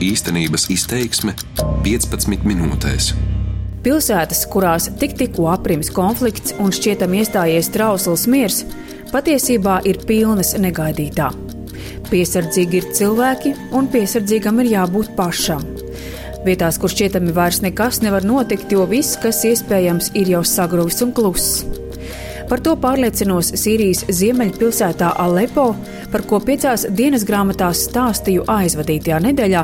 Īstenības izteiksme 15 minūtēs. Pilsētas, kurās tik tikko aprimis konflikts un šķietam iestājies trausls miers, patiesībā ir pilnas negaidītā. Piesardzīgi ir cilvēki, un piesardzīgam ir jābūt pašam. Vietās, kur šķietami vairs nekas nevar notikt, jo viss, kas iespējams, ir jau sagruvis un kluss. Par to pārliecinos Sīrijas ziemeļpilsētā Alepo, par ko piecās dienas grāmatās stāstīju aizvadītajā nedēļā,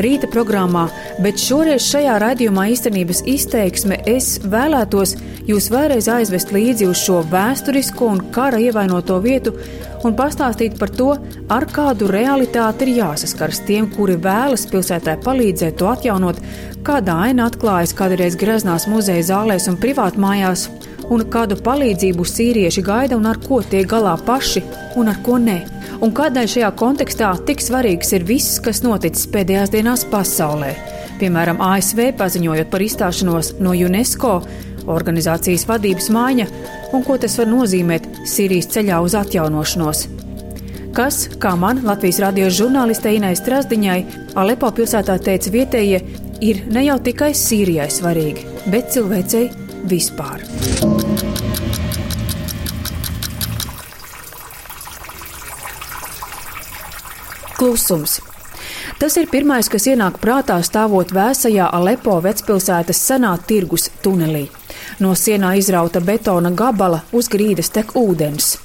rīta programmā, bet šoreiz šajā raidījumā īstenības izteiksme es vēlētos jūs vēlreiz aizvest līdzi uz šo vēsturisko un kara ievainoto vietu un pastāstīt par to, ar kādu realitāti ir jāsaskars tiem, kuri vēlas pilsētā palīdzēt to atjaunot, kāda aina atklājas kādreiz greznās muzeja zālēs un privātmājās un kādu palīdzību sīrieši gaida un ar ko tiek galā paši un ar ko nē. Un kādēļ šajā kontekstā tik svarīgs ir viss, kas noticis pēdējās dienās pasaulē. Piemēram, ASV paziņojot par izstāšanos no UNESCO, organizācijas vadības maiņa un ko tas var nozīmēt Sīrijas ceļā uz atjaunošanos. Kas, kā man, Latvijas radio žurnālistei Inai Strasdiņai, Alepo pilsētā teica vietējie, ir ne jau tikai Sīrijai svarīgi, bet cilvēcei vispār. Klusums. Tas ir pirmais, kas ienāk prātā stāvot vēsajā Alepo vecpilsētas senā tirgus tunelī. No sienā izrauta betona gabala uz grīdas tek ūdens.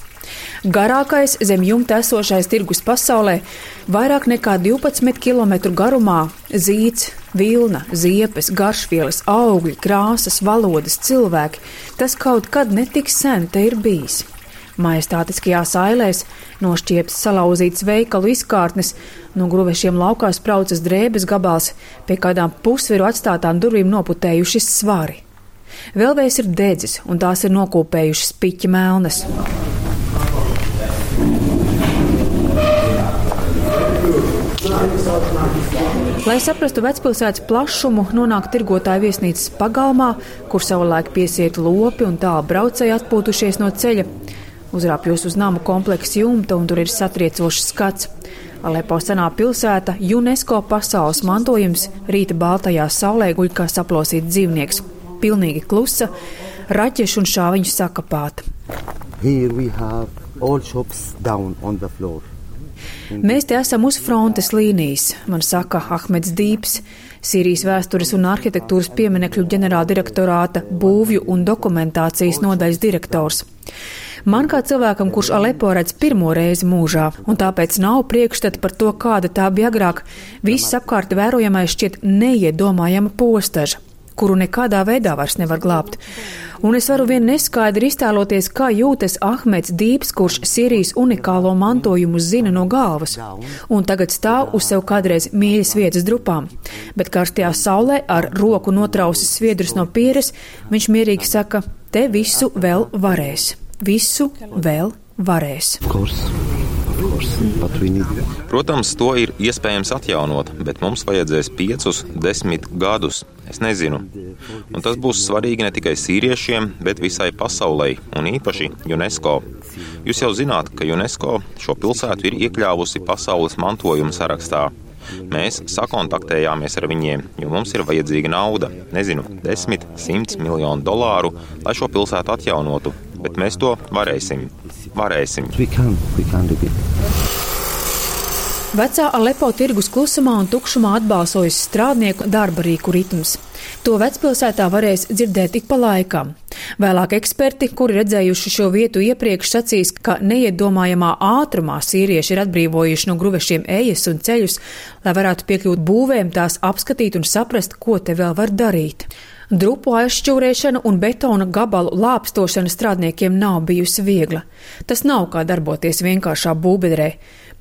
Garākais zem jumta esošais tirgus pasaulē - vairāk nekā 12 km garumā - zīts, vilna, ziepes, garšvielas, augļi, krāsas, valodas, cilvēki. Tas kaut kad netik sen te ir bijis. Majestātiskajās ailēs nošķiepts salauzīts veikalu izkārtnes, no gruvešiem laukā spraucas drēbes gabals, pie kādām pusviru atstātām durvīm noputējuši svari. Vēl vējs ir dedzis, un tās ir nokūpējušas piķa melnas. Lai saprastu vecpilsētas plašumu, nonāk tirgotāja viesnīcas pagalmā, kur savulaik piesiet lopi un tālu braucēji atpūtušies no ceļa. Uzrāpjos uz namu kompleksu jumta, un tur ir satriecošs skats. Alepo senā pilsēta, UNESCO pasaules mantojums, rīta baltajā saulē guļ kā saplosīts dzīvnieks. Pilnīgi klusa, raķešu un šāviņu sakapāta. Mēs te esam uz frontes līnijas, man saka Ahmeds Dīps, Sīrijas vēstures un arhitektūras pieminekļu ģenerāldirektorāta būvju un dokumentācijas nodaļas direktors. Man kā cilvēkam, kurš Alepo redz pirmo reizi mūžā, un tāpēc nav priekšstata par to, kāda tā bija agrāk, viss apkārt vērojamais šķiet neiedomājama postaža kuru nekādā veidā vairs nevar glābt. Un es varu vien neskaidri iztēloties, kā jūtas Ahmeds Dīps, kurš Sīrijas unikālo mantojumu zina no galvas, un tagad stāv uz sev kādreiz mīļas vietas drupām. Bet karstajā saulē ar roku notrausis sviedrus no pieres, viņš mierīgi saka, te visu vēl varēs visu vēl varēs. Protams, to ir iespējams atjaunot, bet mums vajadzēs piecus, desmit gadus. Es nezinu. Un tas būs svarīgi ne tikai sīriešiem, bet visai pasaulē, un īpaši UNESCO. Jūs jau zināt, ka UNESCO šo pilsētu ir iekļāvusi pasaules mantojuma sarakstā. Mēs sakontaktējāmies ar viņiem, jo mums ir vajadzīga nauda, nezinu, desmit, simts miljonu dolāru, lai šo pilsētu atjaunotu, bet mēs to varēsim. Varēsim. We can, we can Vecā Alepo tirgus klusumā un tukšumā atbalsojas strādnieku darba rīku ritms. To vecpilsētā varēs dzirdēt ik pa laikam. Vēlāk eksperti, kuri redzējuši šo vietu iepriekš, sacīs, ka neiedomājamā ātrumā sīrieši ir atbrīvojuši no gruvešiem ejas un ceļus, lai varētu piekļūt būvēm, tās apskatīt un saprast, ko te vēl var darīt. Drupu aizšķūrēšana un betona gabalu lāpstošana strādniekiem nav bijusi viegla. Tas nav kā darboties vienkāršā būbedrē.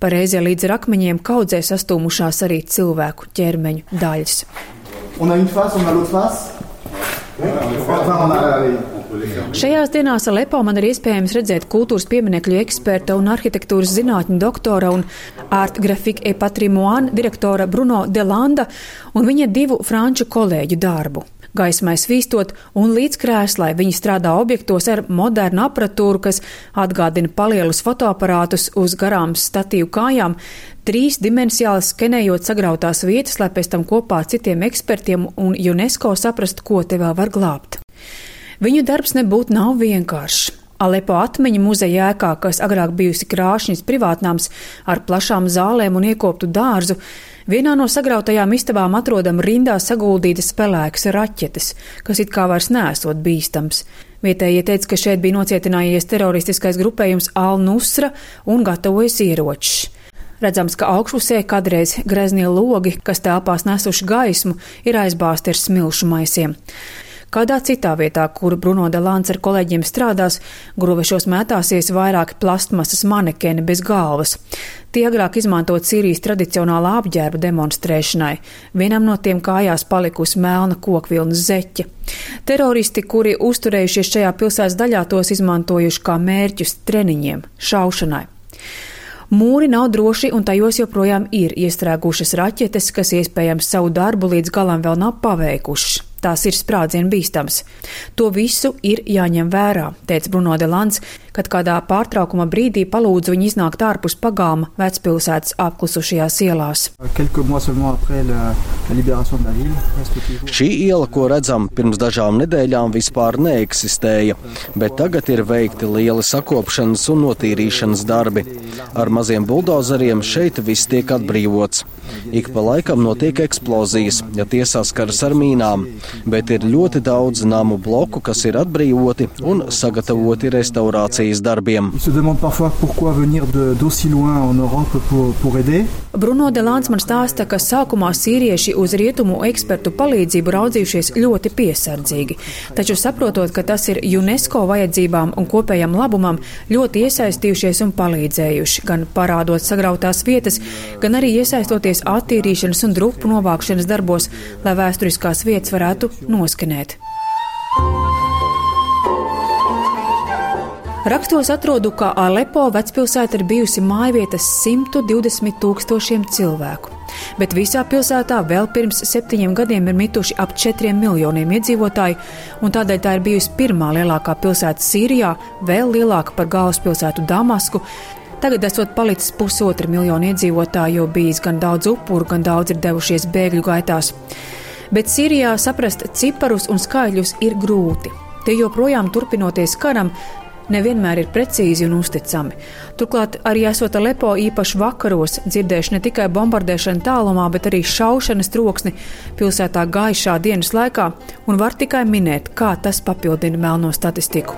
Pareizie līdz akmeņiem kaudzē sastūmušās arī cilvēku ķermeņu daļas. Un Šajās dienās Alepo man ir iespējams redzēt kultūras pieminekļu eksperta un arhitektūras zinātņu doktora un art grafika e patrimoine direktora Bruno Delanda un viņa divu franču kolēģu darbu. Gaismai svīstot un līdz krēslai viņi strādā objektos ar modernu aparatūru, kas atgādina palielus fotoaparātus uz garām statīvu kājām, trīs dimensiāli skenējot sagrautās vietas, lai pēc tam kopā ar citiem ekspertiem un UNESCO saprastu, ko te vēl var glābt. Viņu darbs nebūtu nav vienkāršs. Alepo atmiņu muzeja ēkā, kas agrāk bijusi krāšņas privātnams ar plašām zālēm un iekoptu dārzu, vienā no sagrautajām istabām atrodam rindā saguldītas pelēkas raķetes, kas it kā vairs nesot bīstams. Vietējie teica, ka šeit bija nocietinājies teroristiskais grupējums Al-Nusra un gatavojas ieročus. Redzams, ka augšpusē kādreiz greznie logi, kas telpās nesuši gaismu, ir aizbāzti ar smilšu maisiem. Kādā citā vietā, kur Bruno Delāns ar kolēģiem strādās, gruvešos mētāsies vairāki plastmasas manekeni bez galvas. Tie agrāk izmantot Sīrijas tradicionālā apģērba demonstrēšanai. Vienam no tiem kājās palikusi melna kokvilnas zeķe. Teroristi, kuri uzturējušies šajā pilsētas daļā, tos izmantojuši kā mērķus treniņiem, šaušanai. Mūri nav droši, un tajos joprojām ir iestrēgušas raķetes, kas iespējams savu darbu līdz galam vēl nav paveikušas tās ir sprādzienu bīstams. To visu ir jāņem vērā, teica Bruno Delans, kad kādā pārtraukuma brīdī palūdzu viņu iznākt ārpus pagāma vecpilsētas apklusušajās ielās. Šī iela, ko redzam pirms dažām nedēļām, vispār neeksistēja, bet tagad ir veikti lieli sakopšanas un notīrīšanas darbi. Ar maziem buldozeriem šeit viss tiek atbrīvots. Ik pa laikam notiek eksplozijas, ja tie saskaras ar mīnām, bet ir ļoti daudz namu bloku, kas ir atbrīvoti un sagatavoti restaurācijas darbiem. Bruno Delāns man stāsta, ka sākumā sīrieši uz rietumu ekspertu palīdzību raudzījušies ļoti piesardzīgi, taču saprotot, ka tas ir UNESCO vajadzībām un kopējam labumam, ļoti iesaistījušies un palīdzējuši, gan parādot sagrautās vietas, gan arī iesaistoties attīrīšanas un drupu novākšanas darbos, lai vēsturiskās vietas varētu noskanēt. Rakstos atrodu, ka Alepo vecpilsēta ir bijusi mājvietas 120 tūkstošiem cilvēku. Bet visā pilsētā vēl pirms septiņiem gadiem ir mituši ap četriem miljoniem iedzīvotāju, un tādēļ tā ir bijusi pirmā lielākā pilsēta Sīrijā, vēl lielāka par galvaspilsētu Damasku, Tagad esot palicis pusotra miljonu iedzīvotāju, jo bijis gan daudz upuru, gan daudz ir devušies bēgļu gaitās. Bet Sīrijā saprast ciparus un skaļus ir grūti. Tie joprojām turpinoties karam, nevienmēr ir precīzi un uzticami. Turklāt arī esot Alepo īpaši vakaros, dzirdējuši ne tikai bombardēšanu tālumā, bet arī šaušanas troksni pilsētā gaišā dienas laikā, un var tikai minēt, kā tas papildina melno statistiku.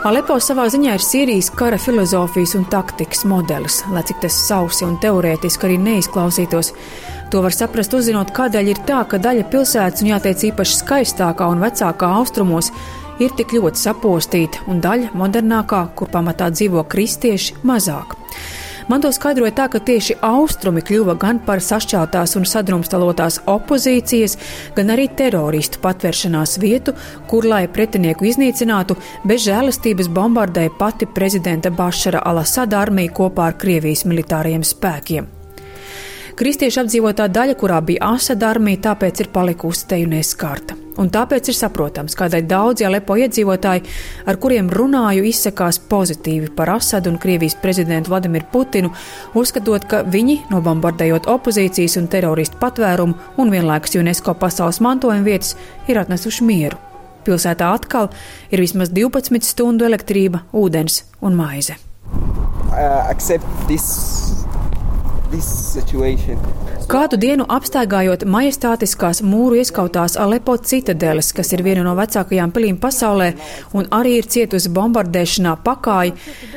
Alepo savā ziņā ir Sīrijas kara filozofijas un taktikas modelis, lai cik tas sausi un teorētiski arī neizklausītos. To var saprast, uzzinot, kādēļ ir tā, ka daļa pilsētas, un jāteic īpaši skaistākā un vecākā austrumos, ir tik ļoti sapostīta, un daļa modernākā, kur pamatā dzīvo kristieši, mazāk. Man to skaidroja tā, ka tieši austrumi kļuva gan par sašķeltās un sadrumstalotās opozīcijas, gan arī teroristu patvēršanās vietu, kur, lai pretinieku iznīcinātu, bez žēlastības bombardēja pati prezidenta Bašara Alasada armija kopā ar Krievijas militārajiem spēkiem. Kristiešu apdzīvotā daļa, kurā bija Asada armija, tāpēc ir palikusi te un neskarta. Un tāpēc ir saprotams, kādēļ daudzi Alepo iedzīvotāji, ar kuriem runāju, izsakās pozitīvi par Asadu un Krievijas prezidentu Vladimiru Putinu, uzskatot, ka viņi, nobombardējot opozīcijas un teroristu patvērumu un vienlaikus UNESCO pasaules mantojuma vietas, ir atnesuši mieru. Pilsētā atkal ir vismaz 12 stundu elektrība, ūdens un maize. Uh, Kādu dienu apstaigājot majestātiskās mūru ieskautās Alepo citadeles, kas ir viena no vecākajām pilīm pasaulē un arī ir cietusi bombardēšanā pakāji,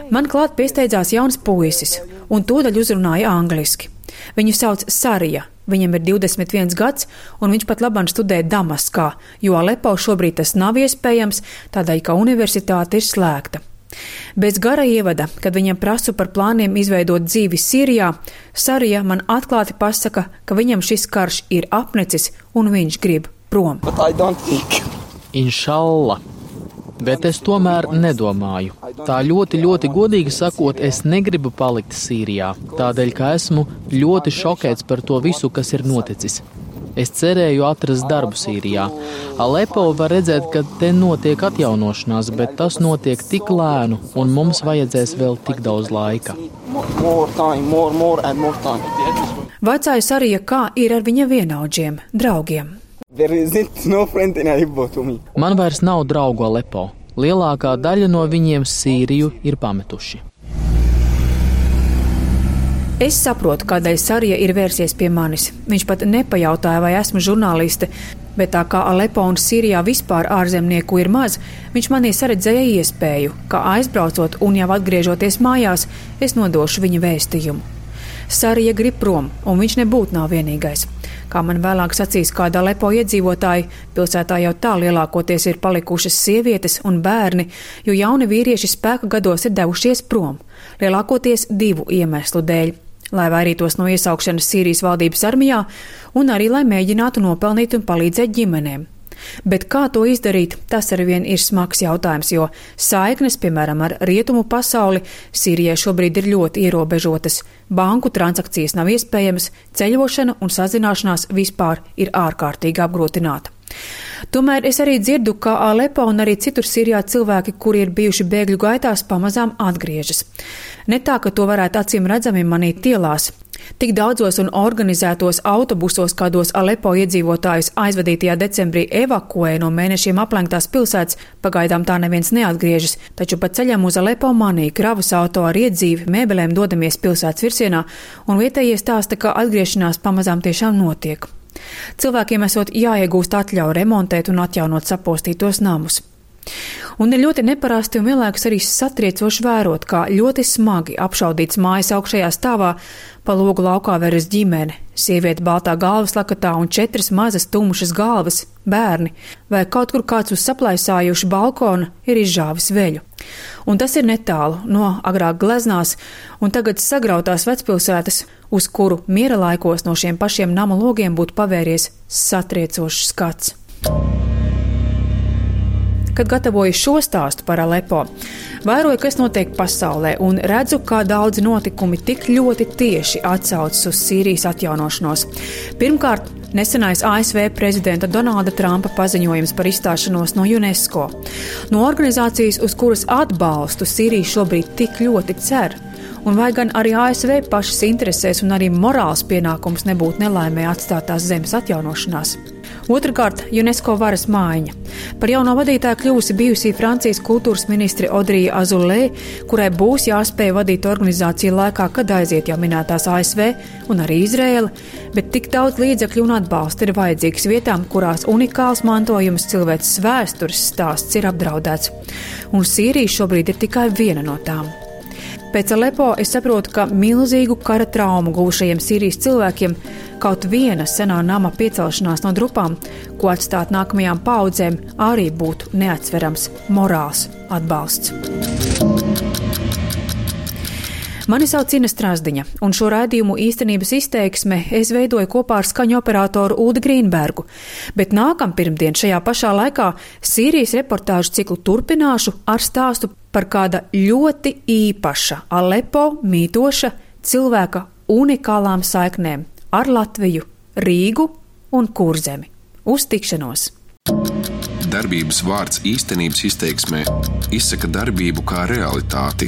man klāt piesteidzās jauns puisis un tūdaļ uzrunāja angliski. Viņu sauc Sarija. Viņam ir 21 gads, un viņš pat labāk studē Damaskā, jo Alepo šobrīd tas nav iespējams, tādēļ, ka universitāte ir slēgta. Bez gara ievada, kad viņam prasu par plāniem izveidot dzīvi Sīrijā, Sarija man atklāti pasaka, ka viņam šis karš ir apnicis un viņš grib prom. Inšallah. bet es tomēr nedomāju. Tā ļoti, ļoti godīgi sakot, es negribu palikt Sīrijā, tādēļ, ka esmu ļoti šokēts par to visu, kas ir noticis. Es cerēju atrast darbu Sīrijā. Alepo var redzēt, ka te notiek atjaunošanās, bet tas notiek tik lēnu, un mums vajadzēs vēl tik daudz laika. Vecais arī, kā ir ar viņa vienaudžiem, draugiem. Man vairs nav draugu Alepo. Lielākā daļa no viņiem Sīriju ir pametuši. Es saprotu, kādēļ Sarija ir vērsies pie manis. Viņš pat nepajautāja, vai esmu žurnāliste, bet tā kā Alepo un Sīrijā vispār ārzemnieku ir maz, viņš manī saredzēja iespēju, ka aizbraucot un jau atgriežoties mājās, es nodošu viņa vēstījumu. Sarija grib prom, un viņš nebūtu nav vienīgais. Kā man vēlāk sacīs kāda Alepo iedzīvotāji, pilsētā jau tā lielākoties ir palikušas sievietes un bērni, jo jauni vīrieši spēka gados ir devušies prom, lielākoties divu iemeslu dēļ lai vairītos no iesaukšanas Sīrijas valdības armijā un arī lai mēģinātu nopelnīt un palīdzēt ģimenēm. Bet kā to izdarīt, tas arī vien ir smags jautājums, jo saiknes, piemēram, ar rietumu pasauli Sīrijai šobrīd ir ļoti ierobežotas. Banku transakcijas nav iespējamas, ceļošana un sazināšanās vispār ir ārkārtīgi apgrūtināta. Tomēr es arī dzirdu, ka Alepo un arī citur Sīrijā cilvēki, kuri ir bijuši bēgļu gaitās, pamazām atgriežas. Ne tā, ka to varētu acīm redzami manīt ielās. Tik daudzos un organizētos autobusos, kādos Alepo iedzīvotājus aizvadītajā decembrī evakuēja no mēnešiem aplenktās pilsētas, pagaidām tā neviens neatgriežas, taču pa ceļam uz Alepo manī kravas auto ar iedzīvi mēbelēm dodamies pilsētas virsienā, un vietējie stāsta, ka atgriešanās pamazām tiešām notiek. Cilvēkiem esot jāiegūst atļauja remontēt un atjaunot sapostītos namus. Un ir ļoti neparasti un vienlaikus arī satriecoši vērot, kā ļoti smagi apšaudīts mājas augšējā stāvā pa logu laukā veras ģimene, sieviete baltā galvas lakatā un četras mazas tumšas galvas, bērni, vai kaut kur kāds uz saplaisājušu balkona ir izžāvis veļu. Un tas ir netālu no agrāk gleznās un tagad sagrautās vecpilsētas, uz kuru miera laikos no šiem pašiem nama logiem būtu pavēries satriecošs skats. Kad gatavoju šo stāstu par Alepo, vēroju, kas notiek pasaulē, un redzu, kā daudzi notikumi tik ļoti tieši atsaucas uz Sīrijas atjaunošanos. Pirmkārt, nesenais ASV prezidenta Donalda Trumpa paziņojums par izstāšanos no UNESCO, no organizācijas, uz kuras atbalstu Sīrija šobrīd tik ļoti cer un vai gan arī ASV pašas interesēs un arī morāls pienākums nebūtu nelaimē atstātās zemes atjaunošanās. Otrakārt, UNESCO varas mājiņa. Par jauno vadītāju kļūsi bijusī Francijas kultūras ministre Audrija Azulē, kurai būs jāspēj vadīt organizāciju laikā, kad aiziet jau minētās ASV un arī Izrēla, bet tik daudz līdzekļu un atbalsta ir vajadzīgs vietām, kurās unikāls mantojums cilvēces vēstures stāsts ir apdraudēts. Un Sīrija šobrīd ir tikai viena no tām. Pēc Alepo es saprotu, ka milzīgu kara traumu guvušajiem Sīrijas cilvēkiem kaut viena senā nama piecelšanās no drupām, ko atstāt nākamajām paudzēm, arī būtu neatsverams morāls atbalsts. Mani sauc Ina Strasdiņa, un šo raidījumu īstenības izteiksme es veidoju kopā ar skaņu operatoru Ulu Grīnbergu, bet nākam pirmdien šajā pašā laikā Sīrijas reportāžu ciklu turpināšu ar stāstu par kāda ļoti īpaša, Alepo mītoša cilvēka unikālām saiknēm ar Latviju, Rīgu un Kurzemi. Uz tikšanos! Darbības vārds īstenības izteiksmē izsaka darbību kā realitāti.